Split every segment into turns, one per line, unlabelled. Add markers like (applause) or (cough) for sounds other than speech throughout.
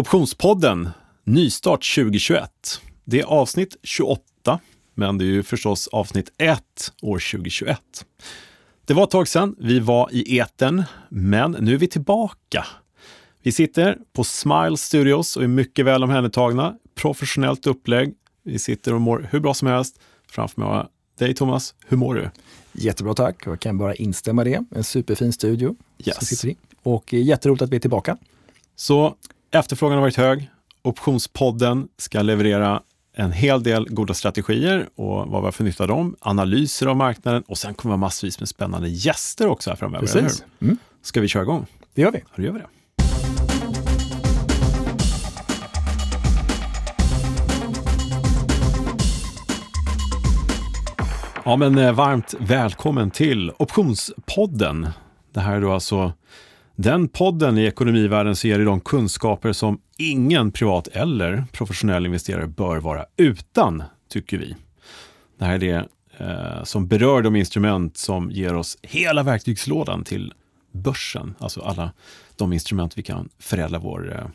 Optionspodden, nystart 2021. Det är avsnitt 28, men det är ju förstås avsnitt 1 år 2021. Det var ett tag sedan vi var i eten, men nu är vi tillbaka. Vi sitter på Smile Studios och är mycket väl omhändertagna. Professionellt upplägg. Vi sitter och mår hur bra som helst. Framför mig har jag dig Thomas. Hur mår du?
Jättebra tack, jag kan bara instämma i det. En superfin studio
Yes.
som sitter i. Och eh, jätteroligt att vi är tillbaka.
Så efterfrågan har varit hög. Optionspodden ska leverera en hel del goda strategier och vad vi har för nytta av dem, analyser av marknaden och sen kommer vi ha massvis med spännande gäster också här framöver.
Precis. Mm,
Ska vi köra igång?
det gör vi.
Ja, då gör vi det. Ja, men eh, varmt välkommen till Optionspodden. Det här är då alltså den podden i ekonomivärlden ger dig de kunskaper som ingen privat eller professionell investerare bör vara utan, tycker vi. Det här är det eh, som berör de instrument som ger oss hela verktygslådan till börsen, alltså alla de instrument vi kan förädla vår eh,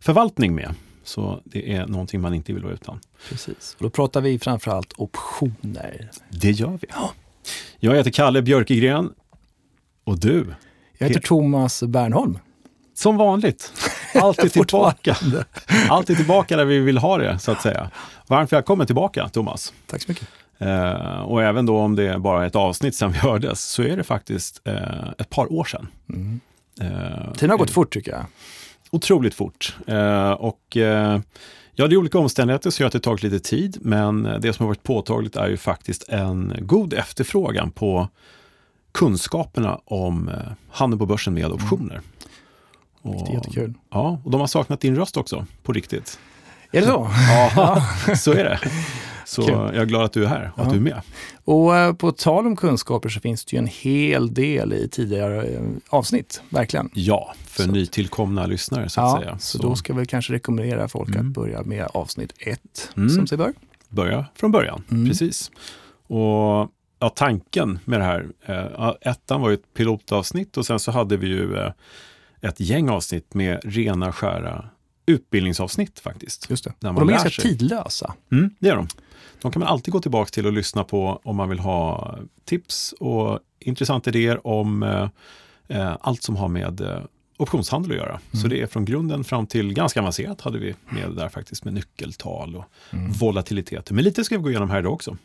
förvaltning med. Så det är någonting man inte vill vara utan.
Precis. Och då pratar vi framförallt optioner.
Det gör vi. Jag heter Kalle Björkegren och du,
Jag heter Thomas Bernholm.
som vanligt, alltid (laughs) tillbaka. Alltid tillbaka där vi vill ha det, så att säga. Varmt välkommen tillbaka, Thomas.
Tack så mycket.
Eh, och även då om det är bara ett avsnitt sedan vi hördes, så är det faktiskt eh, ett par år sedan.
Mm.
Eh,
Tiden har gått fort tycker jag.
otroligt fort. Eh, och eh, ja, det är olika omständigheter som gör att det tagit lite tid, men det som har varit påtagligt är ju faktiskt en god efterfrågan på kunskaperna om eh, handel på börsen med optioner.
Är
Och,
jättekul.
ja, och de har saknat din röst också, på riktigt.
Är det så?
Ja, (laughs) så är det. Så
Kul.
jag är glad att du är här och att
Ja.
du är med.
Och eh, på tal om kunskaper så finns det ju en hel del i tidigare eh, avsnitt, verkligen.
Ja, för
Så-
nytillkomna lyssnare så att
Ja,
säga.
så då ska vi kanske rekommendera folk
Mm.
att börja med avsnitt ett,
Mm.
som sig bör.
börja från början.
Mm.
Precis. Och ja, tanken med det här, eh, ettan var ju ett pilotavsnitt och sen så hade vi ju eh, ett gäng avsnitt med rena skära utbildningsavsnitt faktiskt.
Just det. Och de är ganska
sig.
tidlösa.
Mm, det är de. De kan man alltid gå tillbaka till och lyssna på om man vill ha tips och intressanta idéer om eh, eh, allt som har med eh, optionshandel att göra. Så
Mm.
det är från grunden fram till ganska avancerat hade vi med där faktiskt med nyckeltal och
Mm.
volatilitet. Men lite ska vi gå igenom här idag också.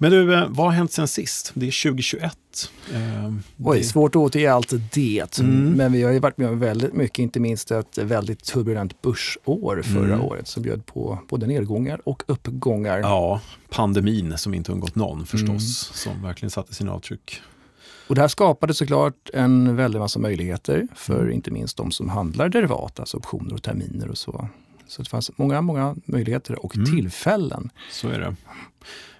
Men du, eh, vad har hänt sen sist? Det är 2021. Eh,
Oj,
det-
svårt att återge allt det.
Mm.
Men vi har ju varit med om väldigt mycket, inte minst ett väldigt turbulent börsår förra
Mm.
året som bjöd på både nedgångar och uppgångar.
Ja, pandemin som inte undgått någon förstås,
Mm.
som verkligen satte sina avtryck.
Och det här skapade såklart en väldig massa möjligheter för
Mm.
inte minst de som handlar derivat, alltså optioner och terminer och så. Så det fanns många, många möjligheter och
Mm.
tillfällen.
Så är det.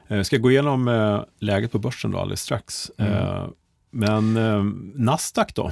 Jag ska gå igenom eh, läget på börsen då alldeles strax.
Mm.
Eh, men eh, Nasdaq då?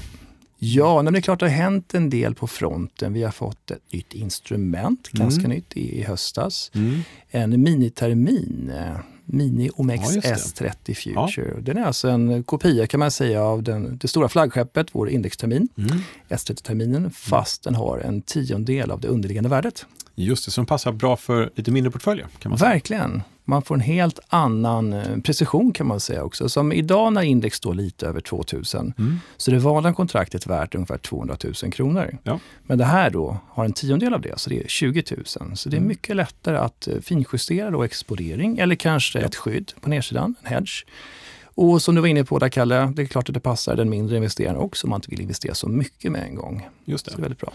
Ja, men det är klart det har hänt en del på fronten. Vi har fått ett nytt instrument, ganska
Mm.
nytt, i, höstas.
Mm.
En minitermin, eh, Mini Omex
Ja, just det.
S30 Future. Den är alltså en kopia kan man säga av den, det stora flaggskeppet, vår indextermin,
Mm.
S30-terminen, fast den har en tiondel av det underliggande värdet.
Just det, som passar bra för lite mindre portföljer kan man säga.
Verkligen. Man får en helt annan eh, precision kan man säga också. Som idag när index står lite över 2000
Mm.
så det vanliga kontraktet värt ungefär 200 000 kronor.
Ja.
Men det här då har en tiondel av det, så det är 20 000. Så det är
Mm.
mycket lättare att eh, finjustera då exponering eller kanske ett skydd på nedsidan, en hedge. Och som du var inne på där Kalle, det är klart att det passar den mindre investeraren också om man inte vill investera så mycket med en gång.
Just
Så det är
det.
väldigt bra.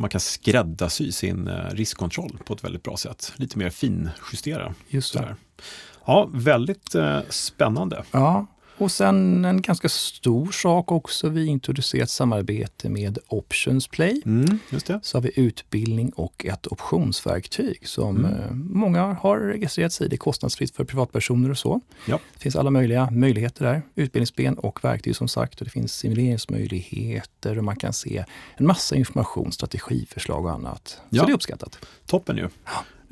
Man kan skräddarsy sin eh, riskkontroll på ett väldigt bra sätt. Lite mer finjustera.
Just det.
Ja, väldigt eh, spännande.
Ja, och sen en ganska stor sak också. Vi introducerar ett samarbete med Options Play.
Mm.
Så har vi utbildning och ett optionsverktyg som
Mm.
eh, många har registrerat sig i. Det är kostnadsfritt för privatpersoner och så.
Ja.
Det finns alla möjliga möjligheter där. Utbildningsben och verktyg som sagt. Och det finns simuleringsmöjligheter och man kan se en massa information, strategiförslag och annat.
Ja.
Så det är uppskattat.
Toppen ju.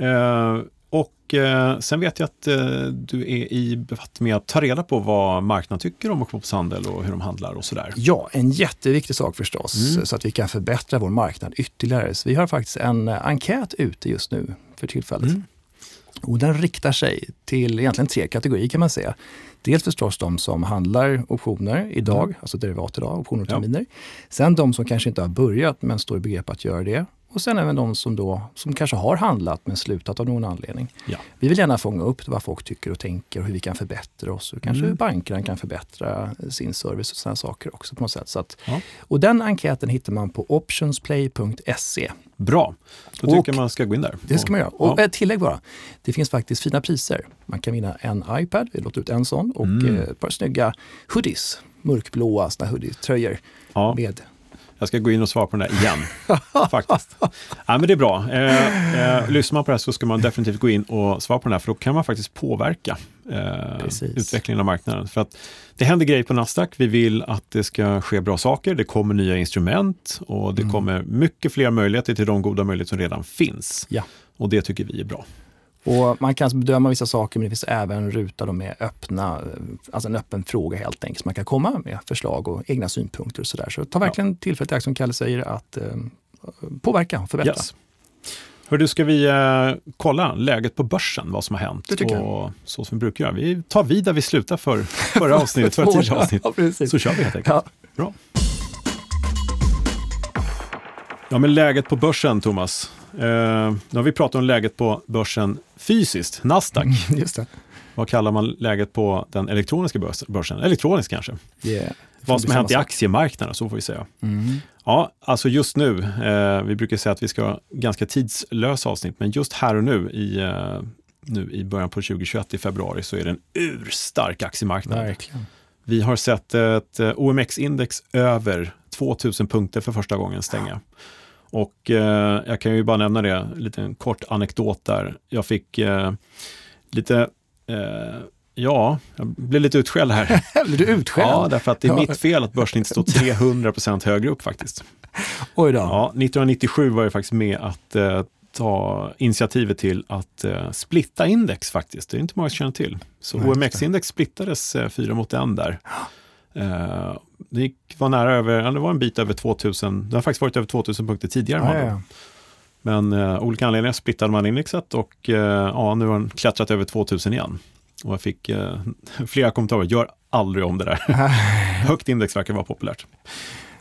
Eh, och eh, sen vet jag att eh, du är i befattning med att ta reda på vad marknaden tycker om optionshandel och hur de handlar och sådär.
Ja, en jätteviktig sak förstås,
Mm.
så att vi kan förbättra vår marknad ytterligare. Så vi har faktiskt en eh, enkät ute just nu för tillfället.
Mm.
Och den riktar sig till egentligen tre kategorier kan man säga. Dels förstås de som handlar optioner idag,
Mm.
alltså derivat idag, optioner och
Ja.
terminer. Sen de som kanske inte har börjat men står i begrepp att göra det. Och sen även de som, då, som kanske har handlat men slutat av någon anledning.
Ja.
Vi vill gärna fånga upp vad folk tycker och tänker och hur vi kan förbättra oss. Och kanske
Mm.
hur bankerna kan förbättra sin service och sådana saker också på något sätt. Så att,
Ja.
Och den enkäten hittar man på optionsplay.se.
Bra, då
Och-
tycker jag man ska gå in där.
Det ska man göra. Och
Ja.
ett tillägg bara. Det finns faktiskt fina priser. Man kan vinna en iPad, vi låter ut en sån, och
Mm.
eh, ett par snygga hoodies. Mörkblåa såna hoodie-tröjor
Ja.
med
Jag ska gå in och svara på den där igen, (laughs) faktiskt. Ja, men det är bra. Eh, eh, lyssnar man på det här så ska man definitivt gå in och svara på den här, för då kan man faktiskt påverka eh, utvecklingen av marknaden. För att det händer grejer på Nasdaq. Vi vill att det ska ske bra saker. Det kommer nya instrument och det
Mm.
kommer mycket fler möjligheter till de goda möjligheter som redan finns.
Ja.
Och det tycker vi är bra.
Och man kan bedöma vissa saker, men det finns även ruta med öppna, eh, alltså en öppen fråga helt enkelt. Så man kan komma med förslag och egna synpunkter och sådär. Så ta verkligen tillfället i akt, som Kalle säger, att eh, påverka och förbättra.
Yes. Hör du, ska vi eh, kolla läget på börsen, vad som har hänt?
Det tycker jag.
och Så som vi brukar göra. Vi tar vid där vi slutar för förra (laughs) avsnittet, för tidigare avsnitt. (laughs)
Ja.
Så kör vi helt enkelt.
Ja.
Bra. Ja, men läget på börsen, Thomas. Eh, nu har vi pratat om läget på börsen fysiskt, Nasdaq.
Just det.
Vad kallar man läget på den elektroniska börs- börsen? Elektronisk kanske.
Yeah.
Vad som har hänt i aktiemarknaden, så får vi säga.
Mm.
Ja, alltså just nu, eh, vi brukar säga att vi ska ha ganska tidslösa avsnitt, men just här och nu i, eh, nu i början på 2021 i februari så är det en urstark aktiemarknad.
Verkligen.
Vi har sett ett eh, OMX-index över 2000 punkter för första gången stänga. Och eh, jag kan ju bara nämna det, en liten kort anekdot där. Jag fick eh, lite, eh, ja, jag blev lite utskälld här. (laughs)
Blir du utskälld?
ja, därför att det är
Ja.
mitt fel att börsen inte står 300% högre upp faktiskt. (laughs)
Oj då.
Ja, 1997 var jag faktiskt med att eh, ta initiativet till att eh, splitta index faktiskt. Det är inte många som känner till. Så. OMX-index splittades eh, fyra mot en där. (gasps) Eh, det gick, var nära över, det var en bit över 2000, det har faktiskt varit över 2000 punkter tidigare. Med
ja, ja.
Men eh, olika anledningar splittade man indexet och eh, ja, nu har den klättrat över 2000 igen. Och jag fick eh, (laughs) flera kommentarer, gör aldrig om det där. (laughs) Högt index verkar vara populärt.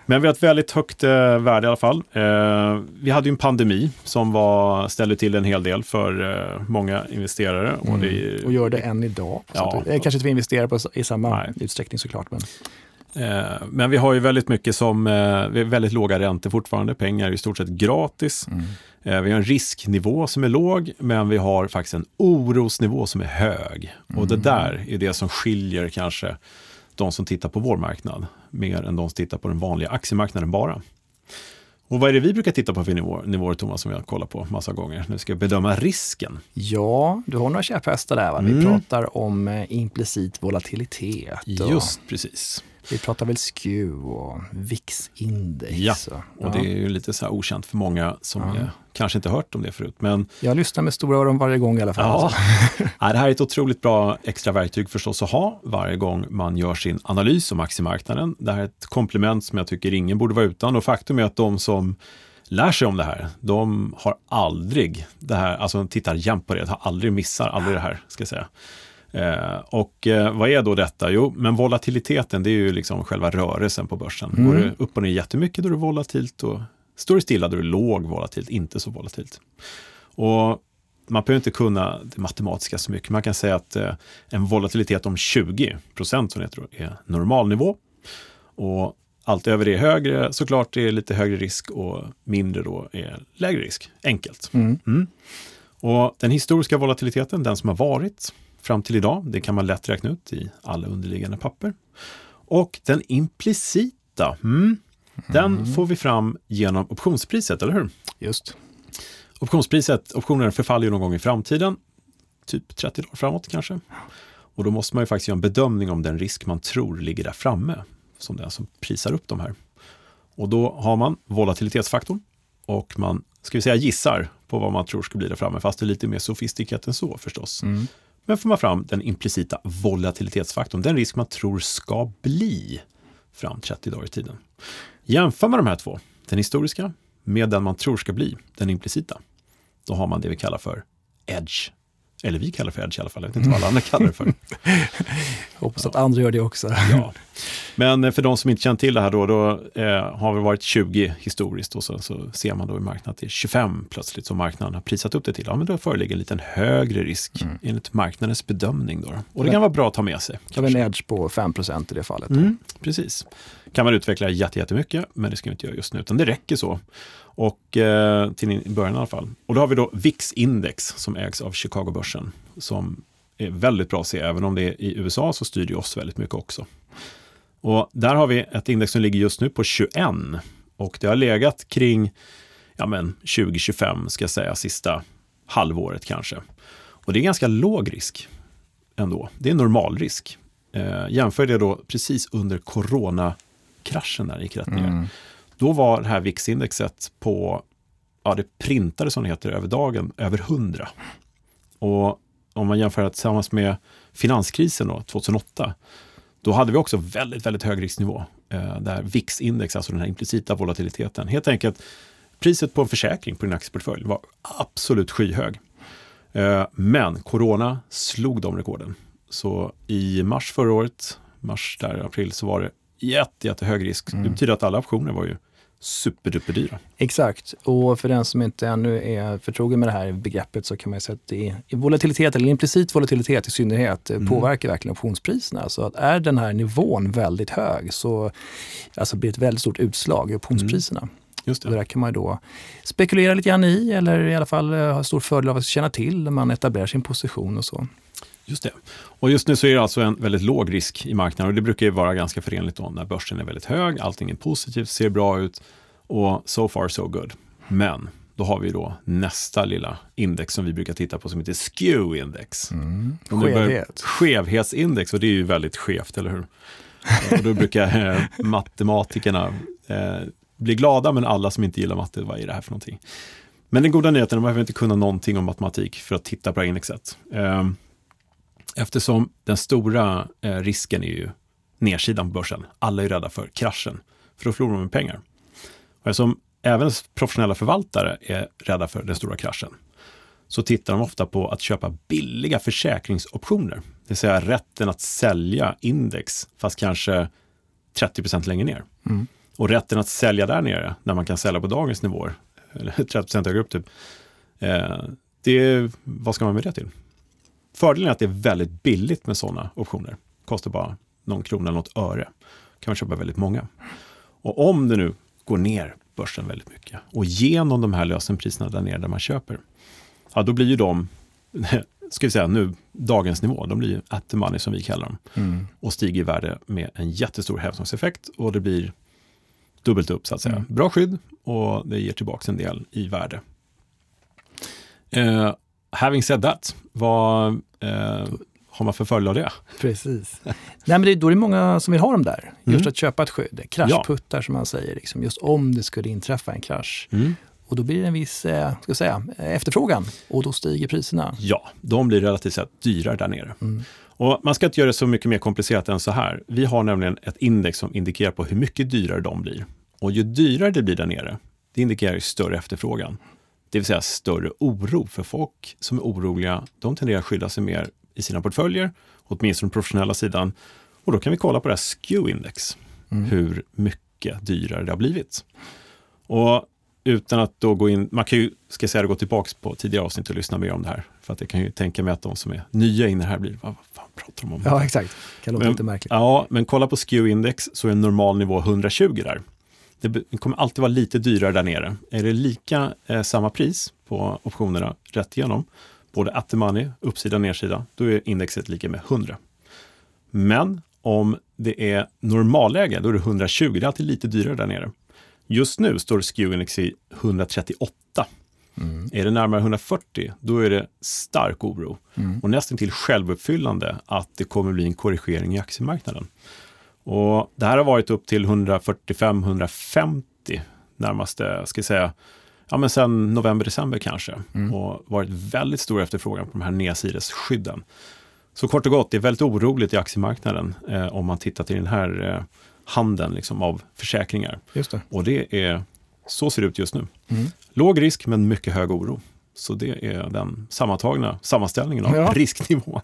Men vi har ett väldigt högt eh, värde i alla fall. Eh, vi hade ju en pandemi som var, ställde till en hel del för eh, många investerare. Och det,
Mm. Och gör det än idag.
Ja.
att, kanske inte vi investerar på, i samma
Nej.
utsträckning såklart. Men
eh, men vi har ju väldigt mycket som, eh, väldigt låga räntor fortfarande. Pengar är i stort sett gratis. Eh, vi har en risknivå som är låg, men vi har faktiskt en orosnivå som är hög. Och det där är det som skiljer kanske de som tittar på vår marknad mer än de som tittar på den vanliga aktiemarknaden bara. Och vad är det vi brukar titta på för nivåer, nivåer Thomas, som vi har kollat på massa gånger? vi ska bedöma risken.
ja, du har några käpphästar där. Va? Vi
Mm.
pratar om eh, implicit volatilitet. Och
Just precis.
Vi pratar väl SKEW och VIX-index.
Ja,
och,
Och det är ju lite så här okänt för många som
Ja.
kanske inte hört om det förut. Men
Jag lyssnar med stora öron varje gång i alla fall.
Ja,
Alltså. (laughs)
Ja, det här är ett otroligt bra extra verktyg förstås att ha varje gång man gör sin analys om aktiemarknaden. Det här är ett komplement som jag tycker ingen borde vara utan och faktum är att de som lär sig om det här, de har aldrig det här, alltså tittar jämt på det, har aldrig missar aldrig det här, ska jag säga. Eh, och eh, vad är då detta? Jo, men volatiliteten, det är ju liksom själva rörelsen på börsen.
Mm.
Går det upp och ner jättemycket, då är det volatilt och står det stilla, då är det låg volatilt, inte så volatilt. Och man behöver inte kunna det matematiska så mycket. Man kan säga att eh, en volatilitet om 20 procent som heter då, är normalnivå. Och allt över det är högre, såklart det är lite högre risk och mindre då är lägre risk. Enkelt.
Mm.
Mm. Och den historiska volatiliteten, den som har varit fram till idag, det kan man lätt räkna ut i alla underliggande papper. Och den implicita, mm, den får vi fram genom optionspriset, eller hur?
Just.
Optionspriset, optionen förfaller ju någon gång i framtiden, typ 30 dagar framåt kanske. Och då måste man ju faktiskt göra en bedömning om den risk man tror ligger där framme, som den som prisar upp de här. Och då har man volatilitetsfaktorn och man, ska vi säga gissar på vad man tror ska bli där framme, fast det är lite mer sofistikerat än så förstås. Mm. Men får man fram den implicita volatilitetsfaktorn, den risk man tror ska bli fram 30 dagar i tiden. Jämför man de här två, den historiska med den man tror ska bli, den implicita, då har man det vi kallar för edge. Eller vi kallar det för edge i alla fall, jag vet inte vad alla andra kallar det för. (laughs)
Hoppas att andra gör det också. (laughs)
ja. Men eh, för de som inte känner till det här då, då eh, har det varit 20 historiskt och så, så ser man då i marknaden att det är 25 plötsligt som marknaden har prisat upp det till. Ja, men då föreligger en liten högre risk mm. enligt marknadens bedömning. Då. Och det kan vara bra att ta med sig.
Det har en edge på 5% i det fallet.
Mm, precis. Kan man utveckla jättemycket, men det ska vi inte göra just nu, utan det räcker så. Och eh, till början i alla fall. Och då har vi då VIX-index som ägs av Chicago-börsen som är väldigt bra att se, även om det är i USA så styr det oss väldigt mycket också. Och där har vi ett index som ligger just nu på 21 och det har legat kring ja men 2025 ska jag säga, sista halvåret kanske. Och det är ganska låg risk ändå. Det är normalrisk. Eh, jämför det då precis under coronakraschen där gick rätt ner. Mm. Då var det här VIX-indexet på, ja det printade som det heter över dagen, över 100. Och om man jämför det tillsammans med finanskrisen då, 2008, då hade vi också väldigt, väldigt hög risknivå. Eh, där VIX-index, alltså den här implicita volatiliteten, helt enkelt priset på en försäkring på din aktieportfölj var absolut skyhög. Eh, men corona slog de rekorden. Så i mars förra året, mars där, april, så var det jätte, jättehög risk. Mm. Det betyder att alla optioner var ju superduperdyra.
Exakt, och för den som inte ännu är förtrogen med det här begreppet så kan man säga att det är volatilitet, eller implicit volatilitet i synnerhet, mm. påverkar verkligen optionspriserna. Så att är den här nivån väldigt hög så alltså blir det ett väldigt stort utslag i optionspriserna. Mm. Just det. det där kan man då spekulera lite grann i eller i alla fall ha stor fördel av att känna till när man etablerar sin position och så.
Just det. Och just nu så är det alltså en väldigt låg risk i marknaden och det brukar ju vara ganska förenligt då när börsen är väldigt hög, allting är positivt, ser bra ut och so far so good. Men då har vi då nästa lilla index som vi brukar titta på som heter SKEW-index.
Mm. Skevhet.
Skevhetsindex och det är ju väldigt skevt, eller hur? och då brukar eh, matematikerna eh, bli glada, men alla som inte gillar matte, vad är det här för någonting? Men den goda nyheten, man behöver inte kunna någonting om matematik för att titta på det här indexet. Eh, Eftersom den stora eh, risken är ju nedsidan på börsen. Alla är rädda för kraschen, för då förlorar man pengar. Och eftersom även professionella förvaltare är rädda för den stora kraschen, så tittar de ofta på att köpa billiga försäkringsoptioner. Det vill säga rätten att sälja index, fast kanske 30% längre ner. Mm. Och rätten att sälja där nere, när man kan sälja på dagens nivåer, eller (laughs) 30 högre upp typ. Eh, det, vad ska man med det till? Fördelen är att det är väldigt billigt med sådana optioner. Kostar bara någon krona eller något öre. kan man köpa väldigt många. Och om det nu går ner börsen väldigt mycket och genom de här lösenpriserna där nere där man köper, ja då blir ju de, (laughs) ska vi säga nu, dagens nivå, de blir ju at the money som vi kallar dem mm. och stiger i värde med en jättestor hävstångseffekt och det blir dubbelt upp så att säga. Mm. Bra skydd och det ger tillbaka en del i värde. Eh, having said that, vad eh, har man för följd av det?
Precis. Nej, men det, då är det många som vill ha dem där. Just mm. att köpa ett skydd, kraschputtar ja. som man säger, liksom, just om det skulle inträffa en krasch. Mm. Och då blir det en viss eh, ska säga, efterfrågan och då stiger priserna.
Ja, de blir relativt sett dyrare där nere. Mm. Och man ska inte göra det så mycket mer komplicerat än så här. Vi har nämligen ett index som indikerar på hur mycket dyrare de blir. Och ju dyrare det blir där nere, det indikerar ju större efterfrågan. Det vill säga större oro för folk som är oroliga. De tenderar att skydda sig mer i sina portföljer, åtminstone den professionella sidan. Och då kan vi kolla på det här SKEW-index, mm. hur mycket dyrare det har blivit. Och utan att då gå in, man kan ju, ska säga, gå tillbaka på tidigare avsnitt och lyssna mer om det här. För att jag kan ju tänka mig att de som är nya in i det här blir, vad fan pratar de om?
Ja, exakt. Det kan låta men, lite märkligt.
Ja, men kolla på SKEW-index så är en normal nivå 120 där det kommer alltid vara lite dyrare där nere. Är det lika eh, samma pris på optionerna rätt igenom, både at the money, uppsida och nedsida, då är indexet lika med 100. Men om det är normalläge, då är det 120. Det är alltid lite dyrare där nere. Just nu står SKEW-index i 138. Mm. Är det närmare 140, då är det stark oro. Mm. Och nästan till självuppfyllande att det kommer bli en korrigering i aktiemarknaden. Och det här har varit upp till 145-150 närmaste, ska jag säga, ja, men sen november, december kanske. Och varit väldigt stor efterfrågan på de här nedsidesskydden. Så kort och gott, det är väldigt oroligt i aktiemarknaden eh, om man tittar till den här eh, handeln liksom, av försäkringar.
Det.
Och det är, så ser det ut just nu.
Mm.
Låg risk men mycket hög oro. Så det är den sammantagna sammanställningen av
Ja. (laughs)
risknivån.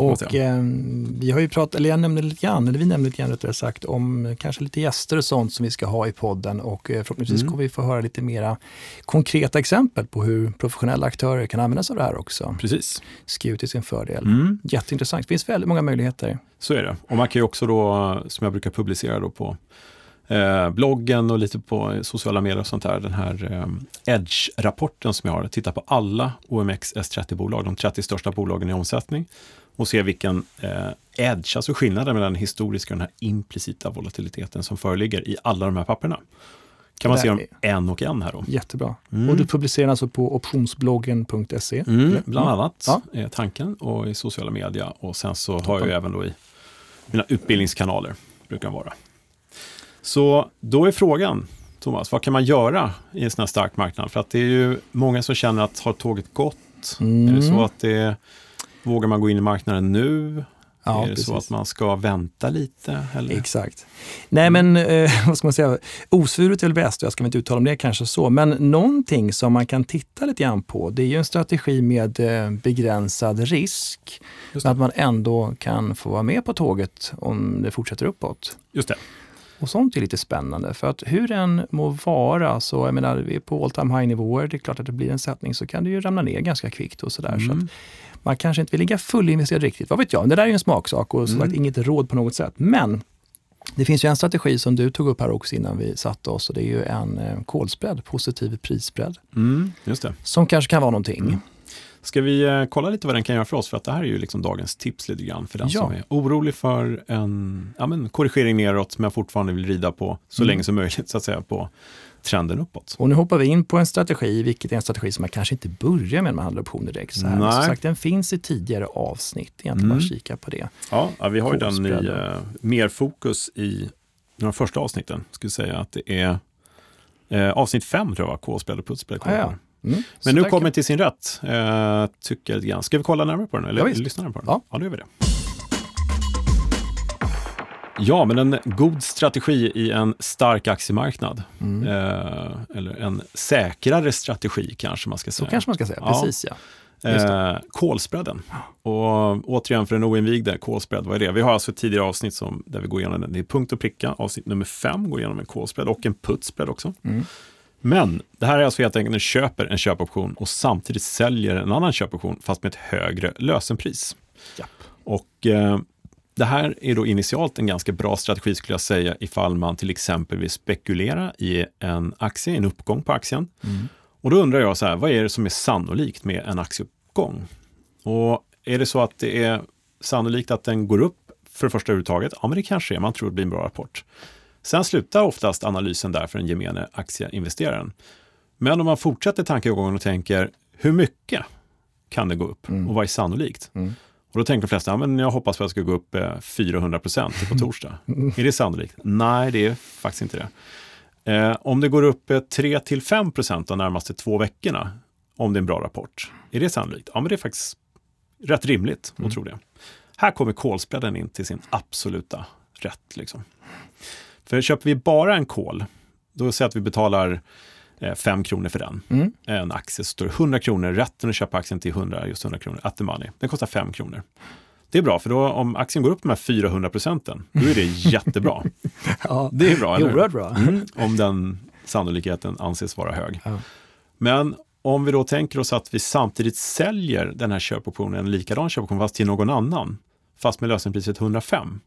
Och eh, vi har ju pratat, eller jag nämnde lite grann, eller vi nämnde lite grann rättare sagt, om kanske lite gäster och sånt som vi ska ha i podden och eh, förhoppningsvis
Mm.
kommer vi få höra lite mera konkreta exempel på hur professionella aktörer kan använda sig av det här också.
Precis.
Skriva till sin fördel.
Mm.
Jätteintressant, det finns väldigt många möjligheter.
Så är det. Och man kan ju också då, som jag brukar publicera då på eh, bloggen och lite på sociala medier och sånt där, den här eh, Edge-rapporten som jag har, titta på alla OMX S30-bolag, de 30 största bolagen i omsättning och se vilken eh, edge, alltså skillnaden mellan den historiska och den här implicita volatiliteten som föreligger i alla de här papperna. Kan man se dem en och en här då.
Jättebra.
Mm.
Och du publicerar alltså på optionsbloggen.se.
Mm, bland annat
Ja.
är tanken och i sociala medier och sen så har jag ju även då i mina utbildningskanaler, brukar de vara. Så då är frågan, Thomas, vad kan man göra i en sån här stark marknad? För att det är ju många som känner att har tåget gått?
Mm.
Är det så att det, vågar man gå in i marknaden nu?
Ja,
är det
precis.
så att man ska vänta lite? Eller?
Exakt. Nej men, eh, (laughs) vad ska man säga, osvuret är väl bäst, jag ska inte uttala om det kanske så, men någonting som man kan titta lite grann på, det är ju en strategi med eh, begränsad risk, att man ändå kan få vara med på tåget om det fortsätter uppåt.
Just det.
Och sånt är lite spännande, för att hur den må vara, så jag menar, vi är på all time high-nivåer, det är klart att det blir en sättning så kan det ju ramla ner ganska kvickt och sådär. Så
Mm.
att man kanske inte vill ligga fullinvesterad riktigt, vad vet jag, det där är ju en smaksak och som
Mm.
sagt inget råd på något sätt. Men det finns ju en strategi som du tog upp här också innan vi satte oss och det är ju en eh, kolspread, positiv prisspread,
Mm, just det.
som kanske kan vara någonting.
Mm. Ska vi eh, kolla lite vad den kan göra för oss? För att det här är ju liksom dagens tips lite grann för den
Ja.
som är orolig för en ja, men korrigering neråt men fortfarande vill rida på så
Mm.
länge som möjligt så att säga på trenden uppåt.
Och nu hoppar vi in på en strategi, vilket är en strategi som man kanske inte börjar med när man handlar optioner direkt. Så här. Men som sagt, den finns i tidigare avsnitt, egentligen
Mm.
bara kika på det.
Ja, ja vi har ju den i eh, mer fokus i de första avsnitten. Skulle säga att det är eh, avsnitt fem tror jag, kolspread och putspread.
Ah, ja. Mm. Så
Men nu kommer till sin rätt, eh, tycker jag lite grann. Ska vi kolla närmare på den? Eller
Ja,
lyssna närmare på den?
Ja.
ja, då gör vi det. Ja, men en god strategi i en stark aktiemarknad.
Mm.
Eh, eller en säkrare strategi kanske man ska
Så
säga.
kanske man ska säga,
Ja.
precis ja.
Eh, kolspreaden. Och återigen för den oinvigde, kolspread, vad är det? Vi har alltså ett tidigare avsnitt som, där vi går igenom den. Det är punkt och pricka. Avsnitt nummer fem går igenom en kolspread och en putspread också.
Mm.
Men det här är alltså helt enkelt när du köper en köpoption och samtidigt säljer en annan köpoption fast med ett högre lösenpris.
Japp.
Och eh, det här är då initialt en ganska bra strategi skulle jag säga ifall man till exempel vill spekulera i en aktie, en uppgång på aktien.
Mm.
Och då undrar jag så här, vad är det som är sannolikt med en aktieuppgång? Och är det så att det är sannolikt att den går upp för det första överhuvudtaget? Ja, men det kanske är. Man tror det blir en bra rapport. Sen slutar oftast analysen där för den gemene aktieinvesteraren. Men om man fortsätter tankegången och tänker, hur mycket kan det gå upp
Mm.
och vad är sannolikt?
Mm.
Och då tänker de flesta, ja, men jag hoppas på att det ska gå upp eh, 400 procent på (laughs) torsdag. Är det sannolikt? Nej, det är faktiskt inte det. Eh, om det går upp eh, 3-5 procent de närmaste två veckorna, om det är en bra rapport, är det sannolikt? Ja, men det är faktiskt rätt rimligt
Mm.
att tro det. Här kommer kolspreaden in till sin absoluta rätt. Liksom. För köper vi bara en kol, då säger att vi betalar 5 kronor för den.
Mm.
En aktie så står det 100 kronor, rätten att köpa aktien till 100, just 100 kronor, at the money. Den kostar 5 kronor. Det är bra, för då om aktien går upp de här 400 procenten, då är det (laughs) jättebra.
Ja,
Det är bra, eller hur?
bra.
Mm, om den sannolikheten anses vara hög.
Ja.
Men om vi då tänker oss att vi samtidigt säljer den här köpoptionen, en likadan köpoption, fast till någon annan, fast med lösenpriset 105.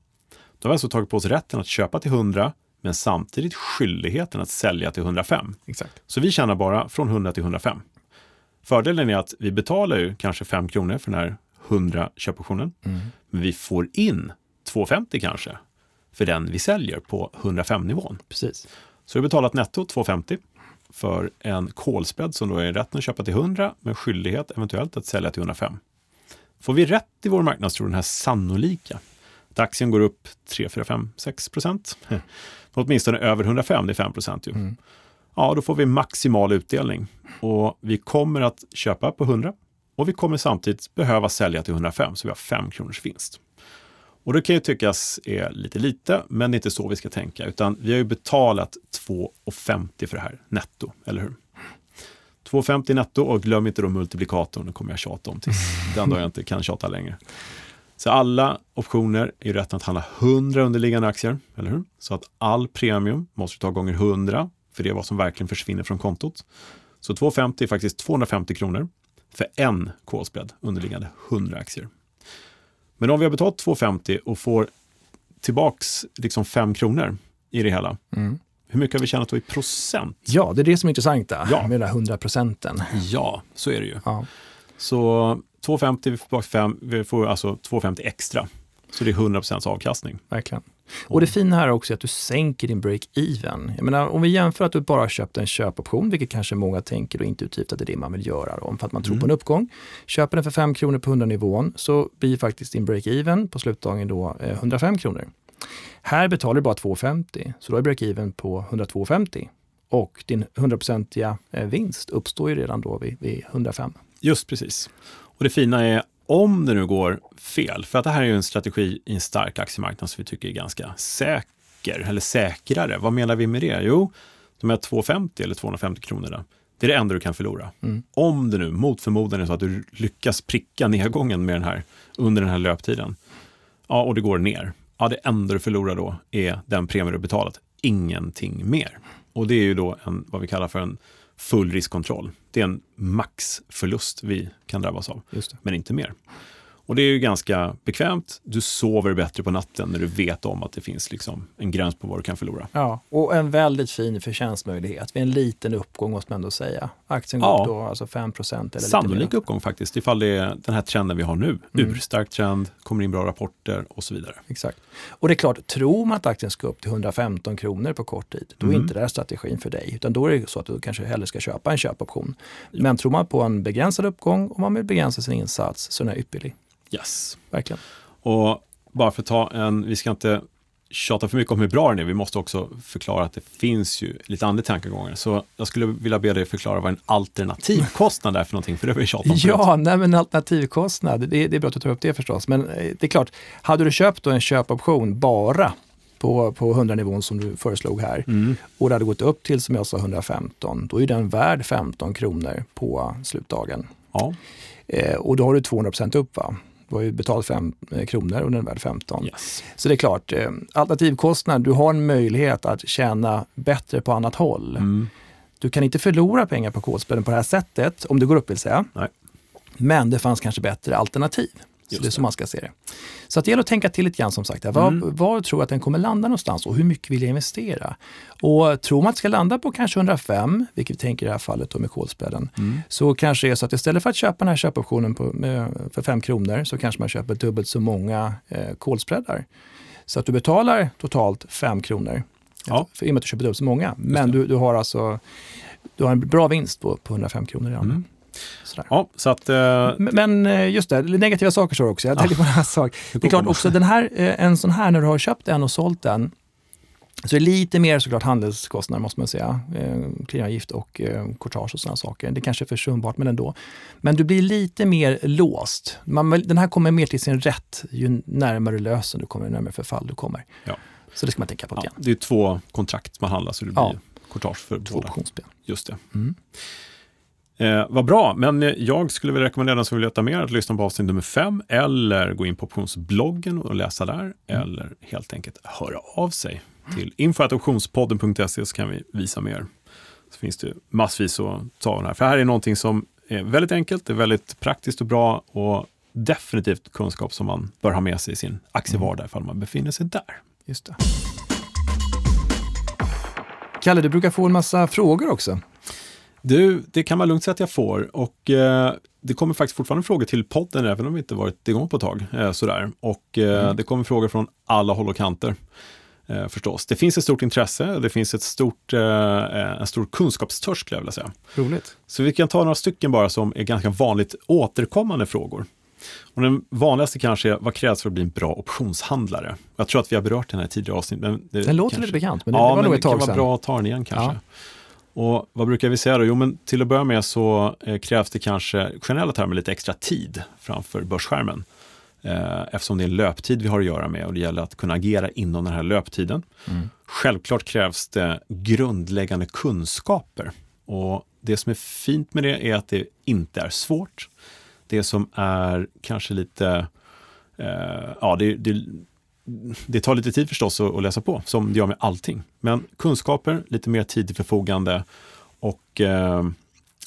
Då har vi alltså tagit på oss rätten att köpa till 100, men samtidigt skyldigheten att sälja till 105.
Exakt.
Så vi tjänar bara från 100 till 105. Fördelen är att vi betalar ju kanske 5 kronor för den här 100 köpoptionen,
Mm.
men vi får in 250 kanske för den vi säljer på 105-nivån.
Precis.
Så vi har betalat netto 250 för en kolspread som då är rätten att köpa till 100 med skyldighet eventuellt att sälja till 105. Får vi rätt i vår marknadstro, den här sannolika, att aktien går upp 3, 4, 5, 6 procent, (laughs) åtminstone över 105, det är 5 procent.
Mm.
ja, då får vi maximal utdelning. Och vi kommer att köpa på 100 och vi kommer samtidigt behöva sälja till 105, så vi har 5 kronors vinst. Och det kan ju tyckas är lite lite, men det är inte så vi ska tänka, utan vi har ju betalat 2,50 för det här netto, eller hur? 2,50 netto och glöm inte då multiplikatorn, det kommer jag tjata om tills (laughs) den dag jag inte kan tjata längre. Så alla optioner är rätten att handla 100 underliggande aktier, eller hur? Så att all premium måste du ta gånger 100, för det är vad som verkligen försvinner från kontot. Så 250 är faktiskt 250 kronor för en callspread underliggande 100 aktier. Men om vi har betalat 250 och får tillbaks liksom 5 kronor i det hela, mm. hur mycket har vi tjänat då i procent?
Ja, det är det som är intressant ja. med de där 100 procenten.
Ja, så är det ju. Ja. Så 250, vi får tillbaka 5, vi får alltså 250 extra. Så det är 100% avkastning.
Verkligen. Och det fina här är också att du sänker din break-even. Jag menar, om vi jämför att du bara har köpt en köpoption, vilket kanske många tänker då intuitivt att det är det man vill göra då, för att man tror mm. på en uppgång. Köper den för 5 kronor på 100 nivån så blir faktiskt din break-even på slutdagen då eh, 105 kronor. Här betalar du bara 2,50 så då är break-even på 102,50 och din 100-procentiga eh, vinst uppstår ju redan då vid, vid 105.
Just precis. Och det fina är om det nu går fel, för att det här är ju en strategi i en stark aktiemarknad som vi tycker är ganska säker, eller säkrare. Vad menar vi med det? Jo, de här 250 eller 250 kronorna, det är det enda du kan förlora. Mm. Om det nu mot förmodan är så att du lyckas pricka nedgången med den här under den här löptiden, ja, och det går ner, ja, det enda du förlorar då är den premie du betalat, ingenting mer. Och det är ju då en, vad vi kallar för en full riskkontroll. Det är en maxförlust vi kan drabbas av, men inte mer. Och det är ju ganska bekvämt. Du sover bättre på natten när du vet om att det finns liksom en gräns på vad du kan förlora.
Ja, och en väldigt fin förtjänstmöjlighet vid en liten uppgång måste man ändå säga. Aktien går
ja.
upp då alltså 5 eller
Sannolik uppgång faktiskt, ifall det är den här trenden vi har nu. Mm. Urstark trend, kommer in bra rapporter och så vidare.
Exakt. Och det är klart, tror man att aktien ska upp till 115 kronor på kort tid, då är mm. inte det här strategin för dig. Utan då är det så att du kanske hellre ska köpa en köpoption. Ja. Men tror man på en begränsad uppgång och man vill begränsa sin insats så är den ypperlig.
Yes.
Verkligen.
Och bara för att ta en, vi ska inte tjata för mycket om hur bra den är, vi måste också förklara att det finns ju lite andra tankegångar. Så jag skulle vilja be dig förklara vad en alternativkostnad är för någonting, för det har vi tjatat om
Ja, nej, men alternativkostnad, det, det är bra att du tar upp det förstås. Men eh, det är klart, hade du köpt då en köpoption bara på, på 100-nivån som du föreslog här mm. och det hade gått upp till, som jag sa, 115, då är den värd 15 kronor på slutdagen. Ja. Eh, och då har du 200 upp. Va? Du har ju betalat 5 eh, kronor och den är värd 15. Yes. Så det är klart, eh, alternativkostnad, du har en möjlighet att tjäna bättre på annat håll. Mm. Du kan inte förlora pengar på kodspelen på det här sättet, om det går upp vill säga. Nej. Men det fanns kanske bättre alternativ. Så det är så man ska se det. Så att det gäller att tänka till lite grann som sagt. Var, mm. var tror jag att den kommer landa någonstans och hur mycket vill jag investera? Och tror man att det ska landa på kanske 105, vilket vi tänker i det här fallet då med kolspreaden, mm. så kanske det är så att istället för att köpa den här köpoptionen på, för 5 kronor så kanske man köper dubbelt så många eh, kolspreadar. Så att du betalar totalt 5 kronor, ja. för, i och med att du köper dubbelt så många. Men du, du har alltså du har en bra vinst på, på 105 kronor redan. Mm.
Sådär. Ja, så att, eh,
Men eh, just det, negativa saker står också. Jag tänkte på en annan sak. Det är klart också, den här, eh, en sån här, när du har köpt en och sålt den, så det är lite mer såklart handelskostnader måste man säga. Eh, clearingavgift och eh, courtage och sådana saker. Det kanske är försumbart, men ändå. Men du blir lite mer låst. Man, den här kommer mer till sin rätt ju närmare lösen du kommer, närmare förfall du kommer. Ja. Så det ska man tänka på.
Ja, det är två kontrakt man handlar, så det blir ja. courtage för två båda. Just det. Mm. Eh, vad bra, men jag skulle vilja rekommendera den som vill veta mer att lyssna på avsnitt nummer fem eller gå in på optionsbloggen och läsa där mm. eller helt enkelt höra av sig till info.optionspodden.se så kan vi visa mer. Så finns det massvis att ta av här. För här är någonting som är väldigt enkelt, det är väldigt praktiskt och bra och definitivt kunskap som man bör ha med sig i sin aktievardag ifall man befinner sig där.
Just det. Kalle, du brukar få en massa frågor också.
Du, det kan man lugnt säga att jag får. Och eh, det kommer faktiskt fortfarande frågor till podden, även om vi inte varit igång på ett tag. Eh, sådär. Och eh, mm. det kommer frågor från alla håll och kanter. Eh, förstås. Det finns ett stort intresse och det finns ett stort, eh, en stor kunskapstörst, skulle jag vilja säga.
Roligt.
Så vi kan ta några stycken bara som är ganska vanligt återkommande frågor. Och den vanligaste kanske är, vad krävs för att bli en bra optionshandlare? Jag tror att vi har berört den här tidigare avsnitt. Men
det den låter kanske, lite bekant, men
det,
ja,
det var nog ett tag sedan. Det kan vara bra att ta den igen kanske. Ja. Och vad brukar vi säga då? Jo, men till att börja med så eh, krävs det kanske generella termer lite extra tid framför börsskärmen. Eh, eftersom det är löptid vi har att göra med och det gäller att kunna agera inom den här löptiden. Mm. Självklart krävs det grundläggande kunskaper. Och det som är fint med det är att det inte är svårt. Det som är kanske lite, eh, ja det, det, det, tar lite tid förstås att, att läsa på, som det gör med allting. Men kunskaper, lite mer tid till förfogande och eh,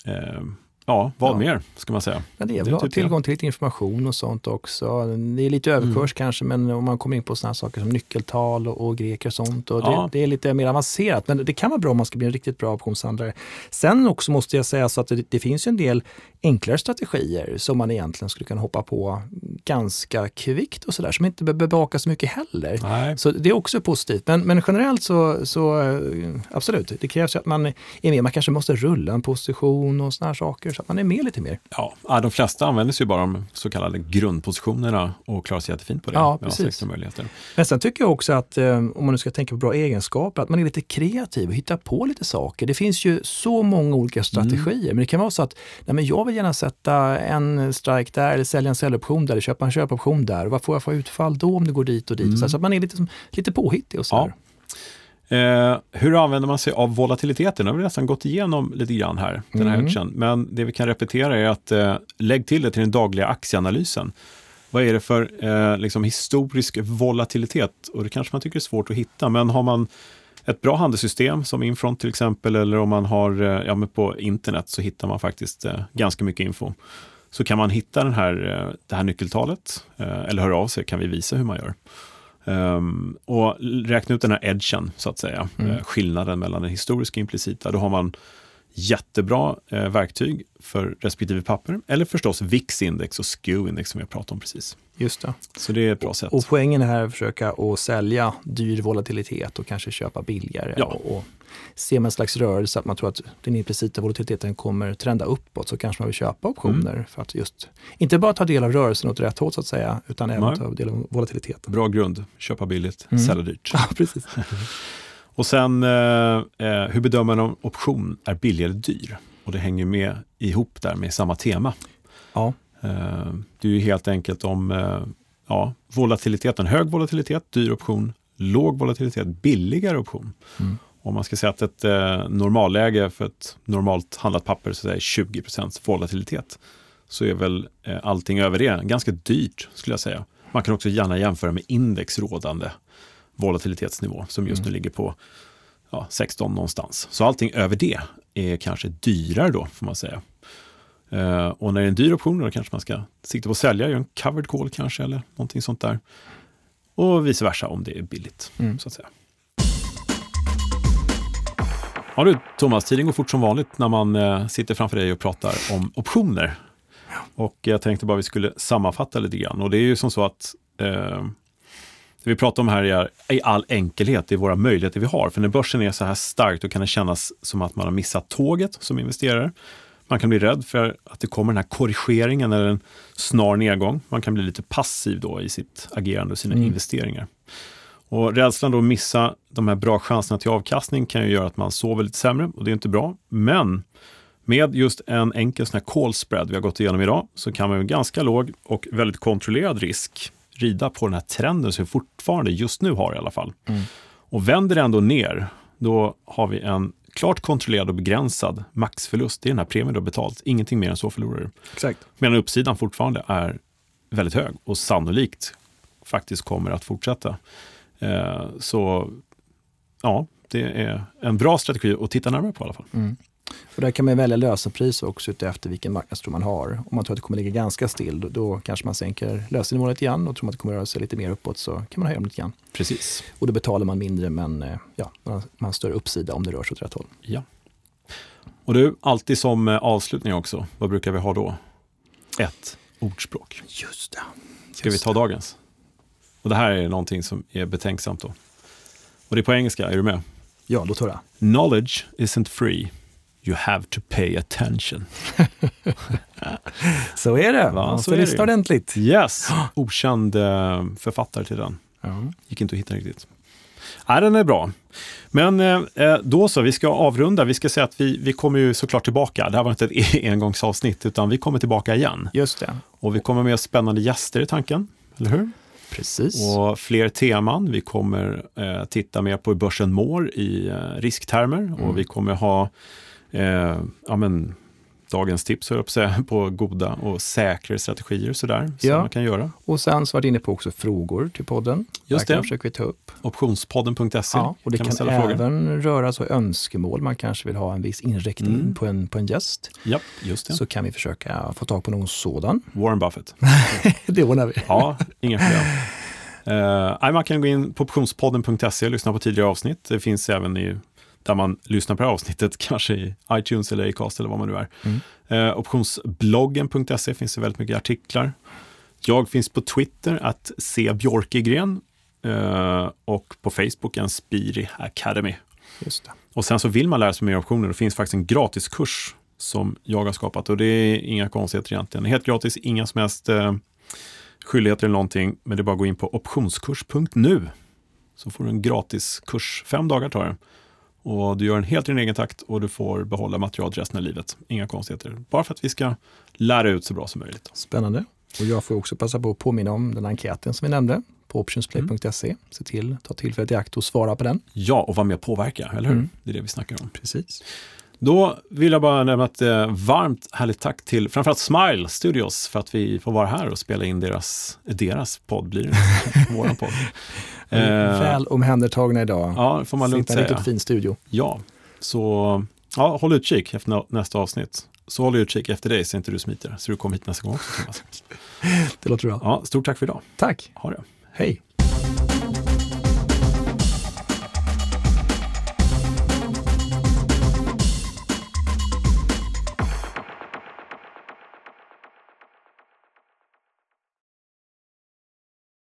eh, Ja, vad ja. mer ska man säga?
Ja, det är att ha tillgång till lite information och sånt också. Det är lite överkurs mm. kanske, men om man kommer in på sådana saker som nyckeltal och, och greker och sånt. Och ja. det, det, är lite mer avancerat, men det kan vara bra om man ska bli en riktigt bra optionshandlare. Sen också måste jag säga så att det, det finns en del enklare strategier som man egentligen skulle kunna hoppa på ganska kvickt och sådär, som inte behöver bevaka så mycket heller. Nej. Så det är också positivt. Men, men generellt så, så absolut, det krävs att man är med. Man kanske måste rulla en position och sådana saker så att man är med lite mer.
Ja, de flesta använder sig bara de så kallade grundpositionerna och klarar sig jättefint på det.
Ja, precis.
Möjligheter.
Men sen tycker jag också att, eh, om man nu ska tänka på bra egenskaper, att man är lite kreativ och hittar på lite saker. Det finns ju så många olika strategier, mm. men det kan vara så att nej, men jag vill gärna sätta en strike där, eller sälja en säljoption där, eller köpa en köpoption där. Vad får jag för utfall då om det går dit och dit? Mm. Så att man är lite, lite påhittig och så. Ja.
Eh, hur använder man sig av volatiliteten? Det har vi nästan gått igenom lite grann här, den här mm. Men det vi kan repetera är att eh, lägg till det till den dagliga aktieanalysen. Vad är det för eh, liksom historisk volatilitet? Och det kanske man tycker är svårt att hitta, men har man ett bra handelssystem som Infront till exempel, eller om man har eh, ja, men på internet så hittar man faktiskt eh, ganska mycket info. Så kan man hitta den här, eh, det här nyckeltalet, eller höra av sig kan vi visa hur man gör. Um, och räkna ut den här edgen, så att säga, mm. uh, skillnaden mellan den historiska och implicita. Då har man jättebra uh, verktyg för respektive papper. Eller förstås VIX-index och SKEW-index som vi har pratat om precis.
Just det.
Så det är ett bra sätt.
Och poängen är här att försöka att sälja dyr volatilitet och kanske köpa billigare. Ja. Och, och man en slags rörelse, att man tror att den implicita volatiliteten kommer trenda uppåt, så kanske man vill köpa optioner mm. för att just, inte bara ta del av rörelsen åt rätt håll så att säga, utan även Nej. ta del av volatiliteten.
Bra grund, köpa billigt, mm. sälja dyrt. (laughs)
Ja, precis. (laughs)
Och sen, eh, eh, hur bedömer man om option är billig eller dyr? Och det hänger med ihop där med samma tema.
Ja.
Eh, det är ju helt enkelt om eh, ja, volatiliteten, hög volatilitet, dyr option, låg volatilitet, billigare option. Mm. Om man ska säga att ett eh, normalläge för ett normalt handlat papper så är 20% volatilitet, så är väl eh, allting över det ganska dyrt skulle jag säga. Man kan också gärna jämföra med index rådande volatilitetsnivå som just mm. nu ligger på ja, 16 någonstans. Så allting över det är kanske dyrare då, får man säga. Uh, och när det är en dyr option, då kanske man ska sikta på att sälja, göra en covered call kanske, eller någonting sånt där. Och vice versa om det är billigt, mm. så att säga. Ja du Thomas, tiden går fort som vanligt när man eh, sitter framför dig och pratar om optioner. Och jag tänkte bara vi skulle sammanfatta lite grann. Och det är ju som så att eh, det vi pratar om här är i all enkelhet, det är våra möjligheter vi har. För när börsen är så här stark, då kan det kännas som att man har missat tåget som investerare. Man kan bli rädd för att det kommer den här korrigeringen eller en snar nedgång. Man kan bli lite passiv då i sitt agerande och sina mm. investeringar. Och rädslan då att missa de här bra chanserna till avkastning kan ju göra att man sover lite sämre och det är inte bra. Men med just en enkel sån här call spread vi har gått igenom idag så kan man med ganska låg och väldigt kontrollerad risk rida på den här trenden som vi fortfarande just nu har i alla fall. Mm. Och vänder det ändå ner, då har vi en klart kontrollerad och begränsad maxförlust. Det är den här premien du har betalt. Ingenting mer än så förlorar du.
Exakt.
Medan uppsidan fortfarande är väldigt hög och sannolikt faktiskt kommer att fortsätta. Eh, så ja, det är en bra strategi att titta närmare på i alla fall.
Mm. Och där kan man välja lösenpris också efter vilken marknadstro man har. Om man tror att det kommer ligga ganska still, då, då kanske man sänker lösenivån lite grann och tror man att det kommer röra sig lite mer uppåt så kan man höja dem lite grann.
Precis.
Och då betalar man mindre men eh, ja, man har större uppsida om det rör sig åt rätt håll.
Ja. Och du, alltid som eh, avslutning också, vad brukar vi ha då? Ett ordspråk.
Just det. Just
Ska vi ta dagens? Och det här är någonting som är betänksamt då. Och det är på engelska, är du med?
Ja, då tar jag.
Knowledge isn't free. You have to pay attention. (laughs)
så är det. Man måste lyssna ordentligt.
Yes. Okänd uh, författare till den. Ja. Gick inte att hitta riktigt. Nej, den är bra. Men eh, eh, då så, vi ska avrunda. Vi ska säga att vi, vi kommer ju såklart tillbaka. Det här var inte ett (laughs) engångsavsnitt, utan vi kommer tillbaka igen.
Just det.
Och vi kommer med spännande gäster i tanken, eller hur?
Precis.
Och fler teman. Vi kommer eh, titta mer på hur börsen mår i eh, risktermer
Mm.
och vi kommer ha eh, ja, men, dagens tips jag på, säga, (laughs) på goda och säkra strategier sådär, som
Ja.
man kan göra.
Och sen så var du inne på också frågor till podden.
Just
Där
det.
försöker vi ta upp.
Optionspodden.se
Ja, och det
kan
kan,
ställa frågor.
även röra så önskemål. Man kanske vill ha en viss inriktning
Mm.
på, en, på en gäst.
Ja, just det.
Så kan vi försöka få tag på någon sådan.
Warren Buffett. (laughs)
det ordnar vi.
Ja, inga problem. Uh, man kan gå in på optionspodden.se och lyssna på tidigare avsnitt. Det finns även i, där man lyssnar på det här avsnittet, (laughs) kanske i iTunes eller Acast eller vad man nu är.
Mm.
Uh, optionsbloggen.se finns det väldigt mycket artiklar. Jag finns på Twitter, att se Björkegren eh, och på Facebook, en Spiri Academy.
Just det.
Och sen så vill man lära sig mer optioner, det finns faktiskt en gratiskurs som jag har skapat och det är inga konstigheter egentligen. Helt gratis, inga som helst eh, skyldigheter eller någonting, men det är bara att gå in på optionskurs.nu så får du en gratis kurs. Fem dagar tar det. Och du gör den helt i din egen takt och du får behålla materialet resten av livet. Inga konstigheter. Bara för att vi ska lära ut så bra som möjligt.
Spännande. Och jag får också passa på att påminna om den enkäten som vi nämnde på optionsplay.se. Se till, ta tillfället i akt och svara på den.
Ja, och vara med och påverka, eller hur?
Mm.
Det är det vi snackar om.
Precis.
Då vill jag bara nämna ett eh, varmt härligt tack till framförallt Smile Studios för att vi får vara här och spela in deras, deras podd, blir det (laughs) våran podd. Eh,
Väl omhändertagna idag.
ja, det får man lugnt
Sitter i en
säga.
riktigt fin studio.
Ja, så ja, håll utkik efter nä- nästa avsnitt. Så håll utkik efter dig så inte du smiter, så du kommer hit nästa gång också Thomas. (laughs)
Det låter bra.
Ja, stort tack för idag.
Tack.
Ha det.
Hej.